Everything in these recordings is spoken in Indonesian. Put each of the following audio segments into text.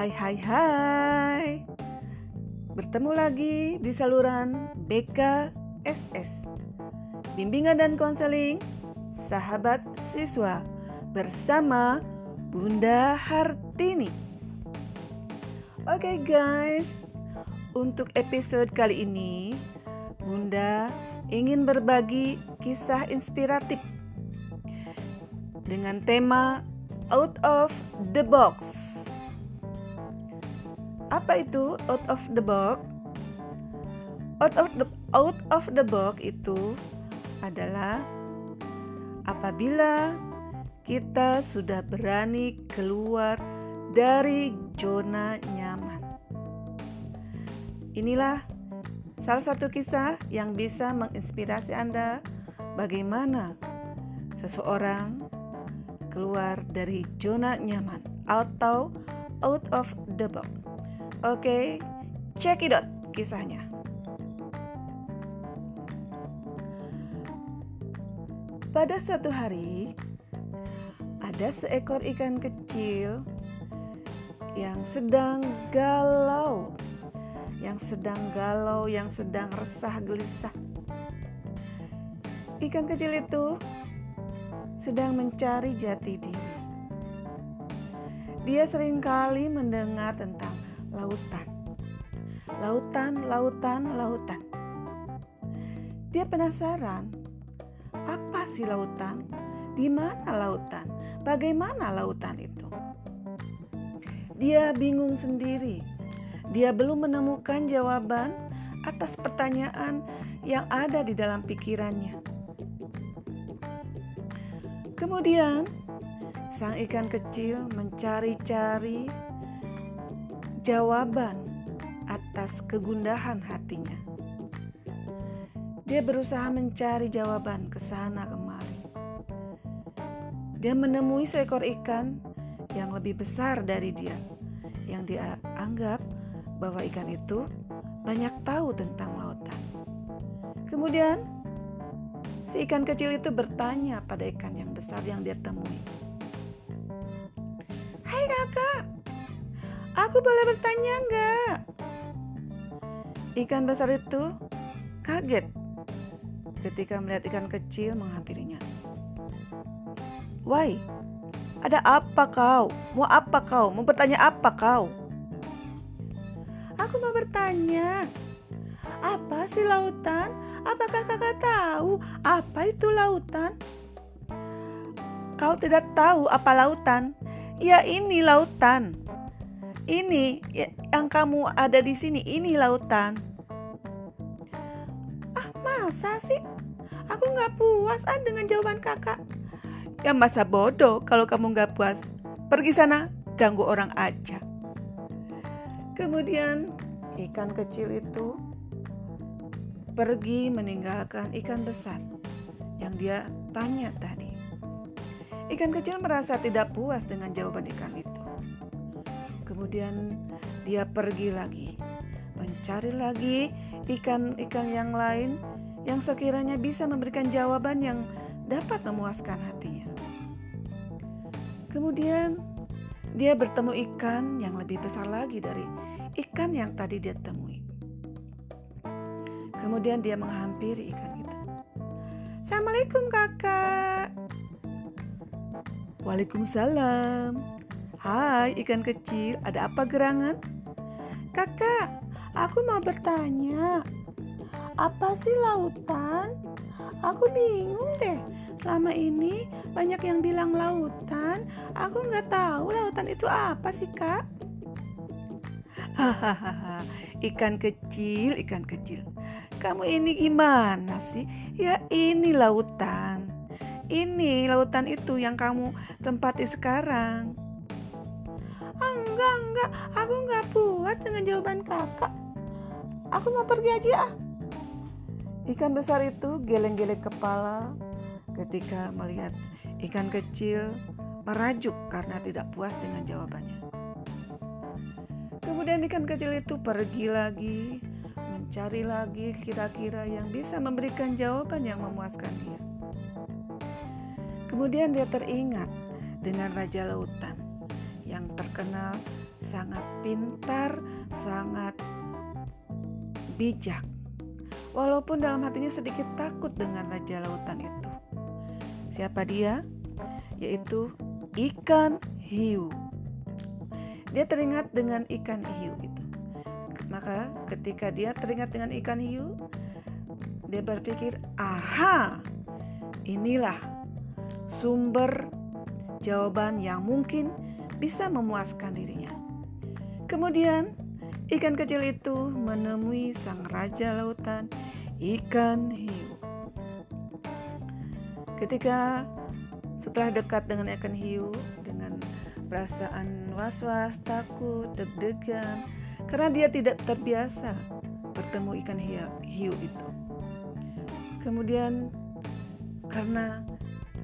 Hai hai hai. Bertemu lagi di saluran BKSS Bimbingan dan Konseling Sahabat Siswa Bersama Bunda Hartini. Oke guys. Untuk episode kali ini Bunda ingin berbagi kisah inspiratif dengan tema Out of the Box. Apa itu out of the box? Out of the out of the box itu adalah apabila kita sudah berani keluar dari zona nyaman. Inilah salah satu kisah yang bisa menginspirasi Anda bagaimana seseorang keluar dari zona nyaman atau out of the box. Oke, cekidot kisahnya. Pada suatu hari, ada seekor ikan kecil yang sedang galau, yang sedang galau, yang sedang resah gelisah. Ikan kecil itu sedang mencari jati diri. Dia sering kali mendengar tentang lautan. Lautan, lautan, lautan. Dia penasaran, apa sih lautan? Di mana lautan? Bagaimana lautan itu? Dia bingung sendiri. Dia belum menemukan jawaban atas pertanyaan yang ada di dalam pikirannya. Kemudian, sang ikan kecil mencari-cari jawaban atas kegundahan hatinya. Dia berusaha mencari jawaban ke sana kemari. Dia menemui seekor ikan yang lebih besar dari dia, yang dia anggap bahwa ikan itu banyak tahu tentang lautan. Kemudian, si ikan kecil itu bertanya pada ikan yang besar yang dia temui. Hai kakak, Aku boleh bertanya enggak? Ikan besar itu kaget ketika melihat ikan kecil menghampirinya. Why? Ada apa kau? Mau apa kau? Mau bertanya apa kau? Aku mau bertanya, apa sih lautan? Apakah kakak tahu apa itu lautan? Kau tidak tahu apa lautan? Ya ini lautan ini ya, yang kamu ada di sini ini lautan. Ah masa sih? Aku nggak puas ah dengan jawaban kakak. Ya masa bodoh kalau kamu nggak puas. Pergi sana ganggu orang aja. Kemudian ikan kecil itu pergi meninggalkan ikan besar yang dia tanya tadi. Ikan kecil merasa tidak puas dengan jawaban ikan itu Kemudian dia pergi lagi, mencari lagi ikan-ikan yang lain yang sekiranya bisa memberikan jawaban yang dapat memuaskan hatinya. Kemudian dia bertemu ikan yang lebih besar lagi dari ikan yang tadi dia temui. Kemudian dia menghampiri ikan itu. Assalamualaikum kakak. Waalaikumsalam. Hai ikan kecil, ada apa gerangan? Kakak, aku mau bertanya. Apa sih lautan? Aku bingung deh. Selama ini banyak yang bilang lautan. Aku nggak tahu lautan itu apa sih kak? Hahaha, ikan kecil, ikan kecil. Kamu ini gimana sih? Ya ini lautan. Ini lautan itu yang kamu tempati sekarang. Enggak, enggak, aku enggak puas dengan jawaban kakak. Aku mau pergi aja. Ikan besar itu geleng-geleng kepala ketika melihat ikan kecil merajuk karena tidak puas dengan jawabannya. Kemudian ikan kecil itu pergi lagi, mencari lagi kira-kira yang bisa memberikan jawaban yang memuaskan dia. Kemudian dia teringat dengan raja lautan yang terkenal sangat pintar, sangat bijak. Walaupun dalam hatinya sedikit takut dengan raja lautan itu. Siapa dia? Yaitu ikan hiu. Dia teringat dengan ikan hiu itu. Maka ketika dia teringat dengan ikan hiu, dia berpikir, "Aha, inilah sumber jawaban yang mungkin bisa memuaskan dirinya." Kemudian, ikan kecil itu menemui sang raja lautan, ikan hiu. Ketika setelah dekat dengan ikan hiu dengan perasaan was-was, takut, deg-degan karena dia tidak terbiasa bertemu ikan hiu itu. Kemudian karena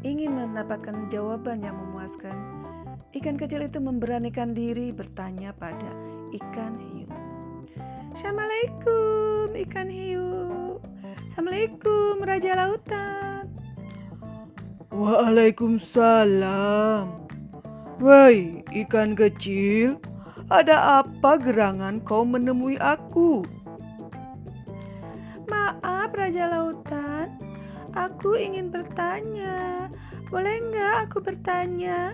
ingin mendapatkan jawaban yang memuaskan, ikan kecil itu memberanikan diri bertanya pada ikan hiu. Assalamualaikum ikan hiu. Assalamualaikum Raja Lautan. Waalaikumsalam. Woi, ikan kecil, ada apa gerangan kau menemui aku? Maaf Raja Lautan, aku ingin bertanya. Boleh nggak aku bertanya?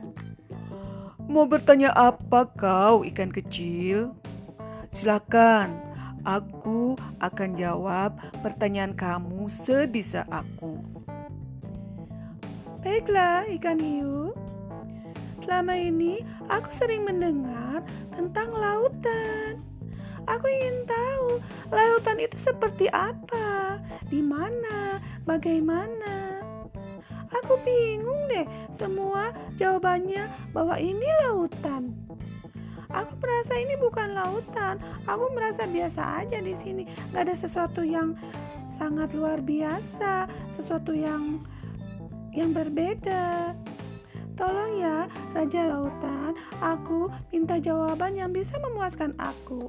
Mau bertanya apa kau ikan kecil? Silakan, aku akan jawab pertanyaan kamu sebisa aku. Baiklah ikan hiu, selama ini aku sering mendengar tentang lautan. Aku ingin tahu lautan itu seperti apa, di mana, bagaimana. Aku bingung deh semua jawabannya bahwa ini lautan. Aku merasa ini bukan lautan. Aku merasa biasa aja di sini. Gak ada sesuatu yang sangat luar biasa, sesuatu yang yang berbeda. Tolong ya, Raja Lautan, aku minta jawaban yang bisa memuaskan aku.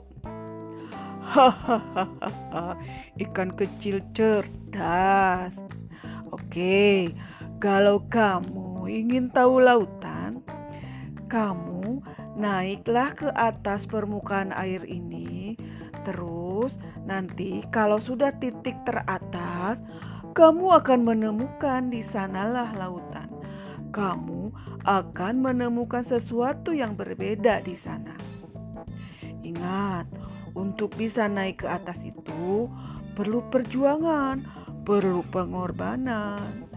Hahaha, ikan kecil cerdas. Oke, kalau kamu ingin tahu lautan, kamu naiklah ke atas permukaan air ini. Terus, nanti kalau sudah titik teratas, kamu akan menemukan di sanalah lautan. Kamu akan menemukan sesuatu yang berbeda di sana. Ingat, untuk bisa naik ke atas itu perlu perjuangan, perlu pengorbanan.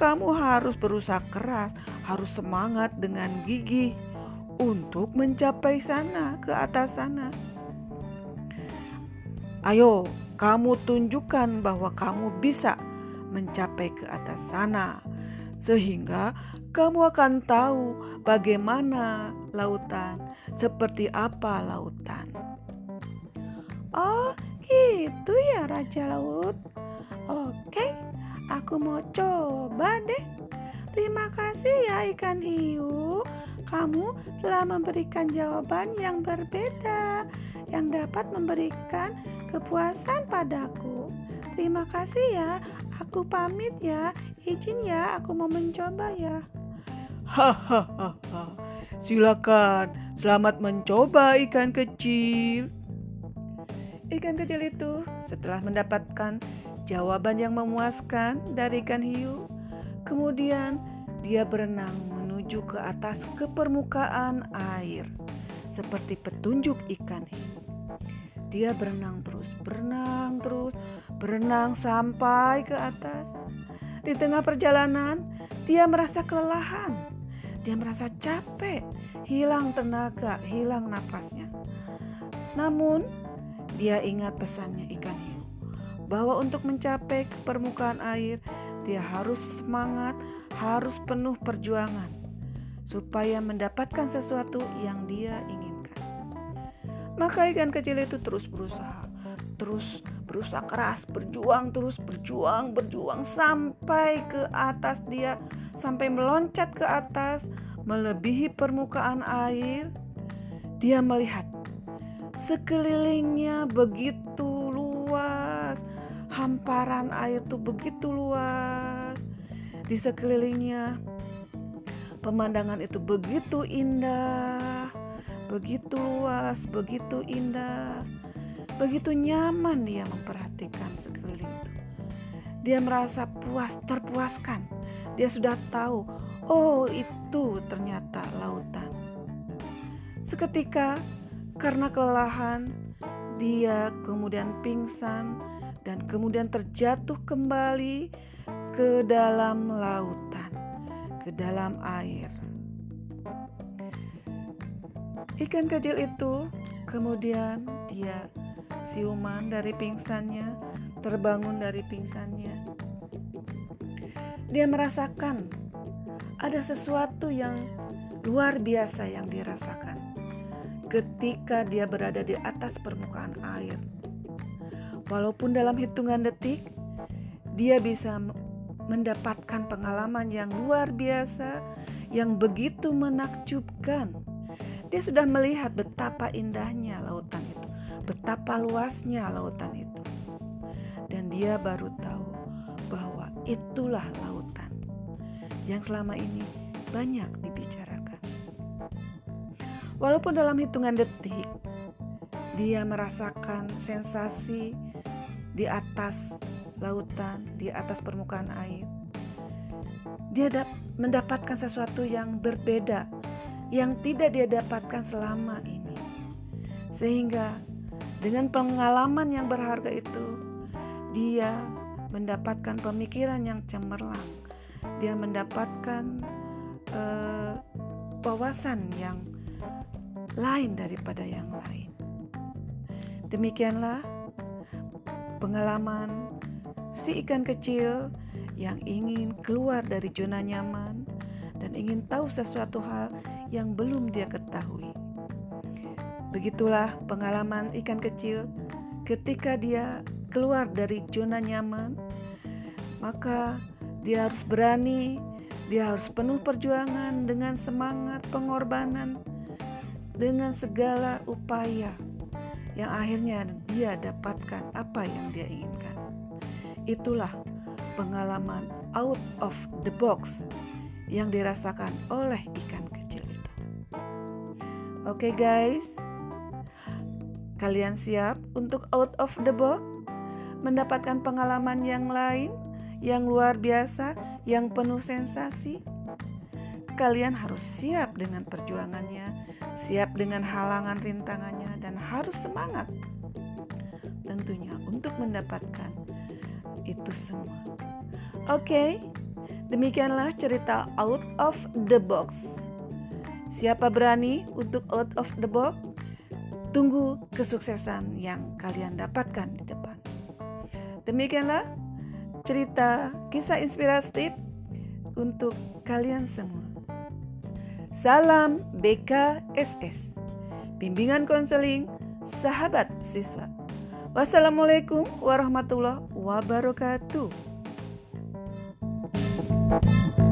Kamu harus berusaha keras, harus semangat dengan gigih untuk mencapai sana, ke atas sana. Ayo, kamu tunjukkan bahwa kamu bisa mencapai ke atas sana, sehingga kamu akan tahu bagaimana lautan, seperti apa lautan. Oh, gitu ya Raja Laut. Oke, aku mau coba deh. Terima kasih ya ikan hiu. Kamu telah memberikan jawaban yang berbeda yang dapat memberikan kepuasan padaku. Terima kasih ya. Aku pamit ya. Izin ya, aku mau mencoba ya. Hahaha. Silakan, selamat mencoba ikan kecil. Ikan kecil itu setelah mendapatkan jawaban yang memuaskan dari ikan hiu, kemudian dia berenang menuju ke atas ke permukaan air seperti petunjuk ikan hiu. Dia berenang terus, berenang terus, berenang sampai ke atas. Di tengah perjalanan, dia merasa kelelahan. Dia merasa capek, hilang tenaga, hilang napasnya. Namun, dia ingat pesannya ikan hiu bahwa untuk mencapai permukaan air, dia harus semangat, harus penuh perjuangan supaya mendapatkan sesuatu yang dia inginkan. Maka ikan kecil itu terus berusaha, terus berusaha keras, berjuang terus, berjuang, berjuang sampai ke atas dia, sampai meloncat ke atas, melebihi permukaan air. Dia melihat Sekelilingnya begitu hamparan air itu begitu luas. Di sekelilingnya pemandangan itu begitu indah, begitu luas, begitu indah, begitu nyaman dia memperhatikan sekeliling itu. Dia merasa puas, terpuaskan. Dia sudah tahu, oh itu ternyata lautan. Seketika karena kelelahan, dia kemudian pingsan dan kemudian terjatuh kembali ke dalam lautan, ke dalam air. Ikan kecil itu kemudian dia siuman dari pingsannya, terbangun dari pingsannya. Dia merasakan ada sesuatu yang luar biasa yang dirasakan ketika dia berada di atas permukaan air. Walaupun dalam hitungan detik dia bisa mendapatkan pengalaman yang luar biasa yang begitu menakjubkan dia sudah melihat betapa indahnya lautan itu, betapa luasnya lautan itu. Dan dia baru tahu bahwa itulah lautan yang selama ini banyak dibicarakan. Walaupun dalam hitungan detik dia merasakan sensasi di atas lautan, di atas permukaan air. Dia mendapatkan sesuatu yang berbeda yang tidak dia dapatkan selama ini. Sehingga dengan pengalaman yang berharga itu, dia mendapatkan pemikiran yang cemerlang. Dia mendapatkan uh, wawasan yang lain daripada yang lain. Demikianlah pengalaman si ikan kecil yang ingin keluar dari zona nyaman dan ingin tahu sesuatu hal yang belum dia ketahui. Begitulah pengalaman ikan kecil ketika dia keluar dari zona nyaman, maka dia harus berani, dia harus penuh perjuangan dengan semangat pengorbanan, dengan segala upaya yang akhirnya dia dapatkan apa yang dia inginkan. Itulah pengalaman out of the box yang dirasakan oleh ikan kecil itu. Oke, guys, kalian siap untuk out of the box, mendapatkan pengalaman yang lain yang luar biasa, yang penuh sensasi? Kalian harus siap dengan perjuangannya, siap dengan halangan rintangannya, dan harus semangat. Tentunya untuk mendapatkan itu semua. Oke? Demikianlah cerita out of the box. Siapa berani untuk out of the box? Tunggu kesuksesan yang kalian dapatkan di depan. Demikianlah cerita kisah inspiratif untuk kalian semua. Salam BKSS. Bimbingan konseling sahabat siswa. Wassalamualaikum warahmatullahi wabarakatuh. Thank you.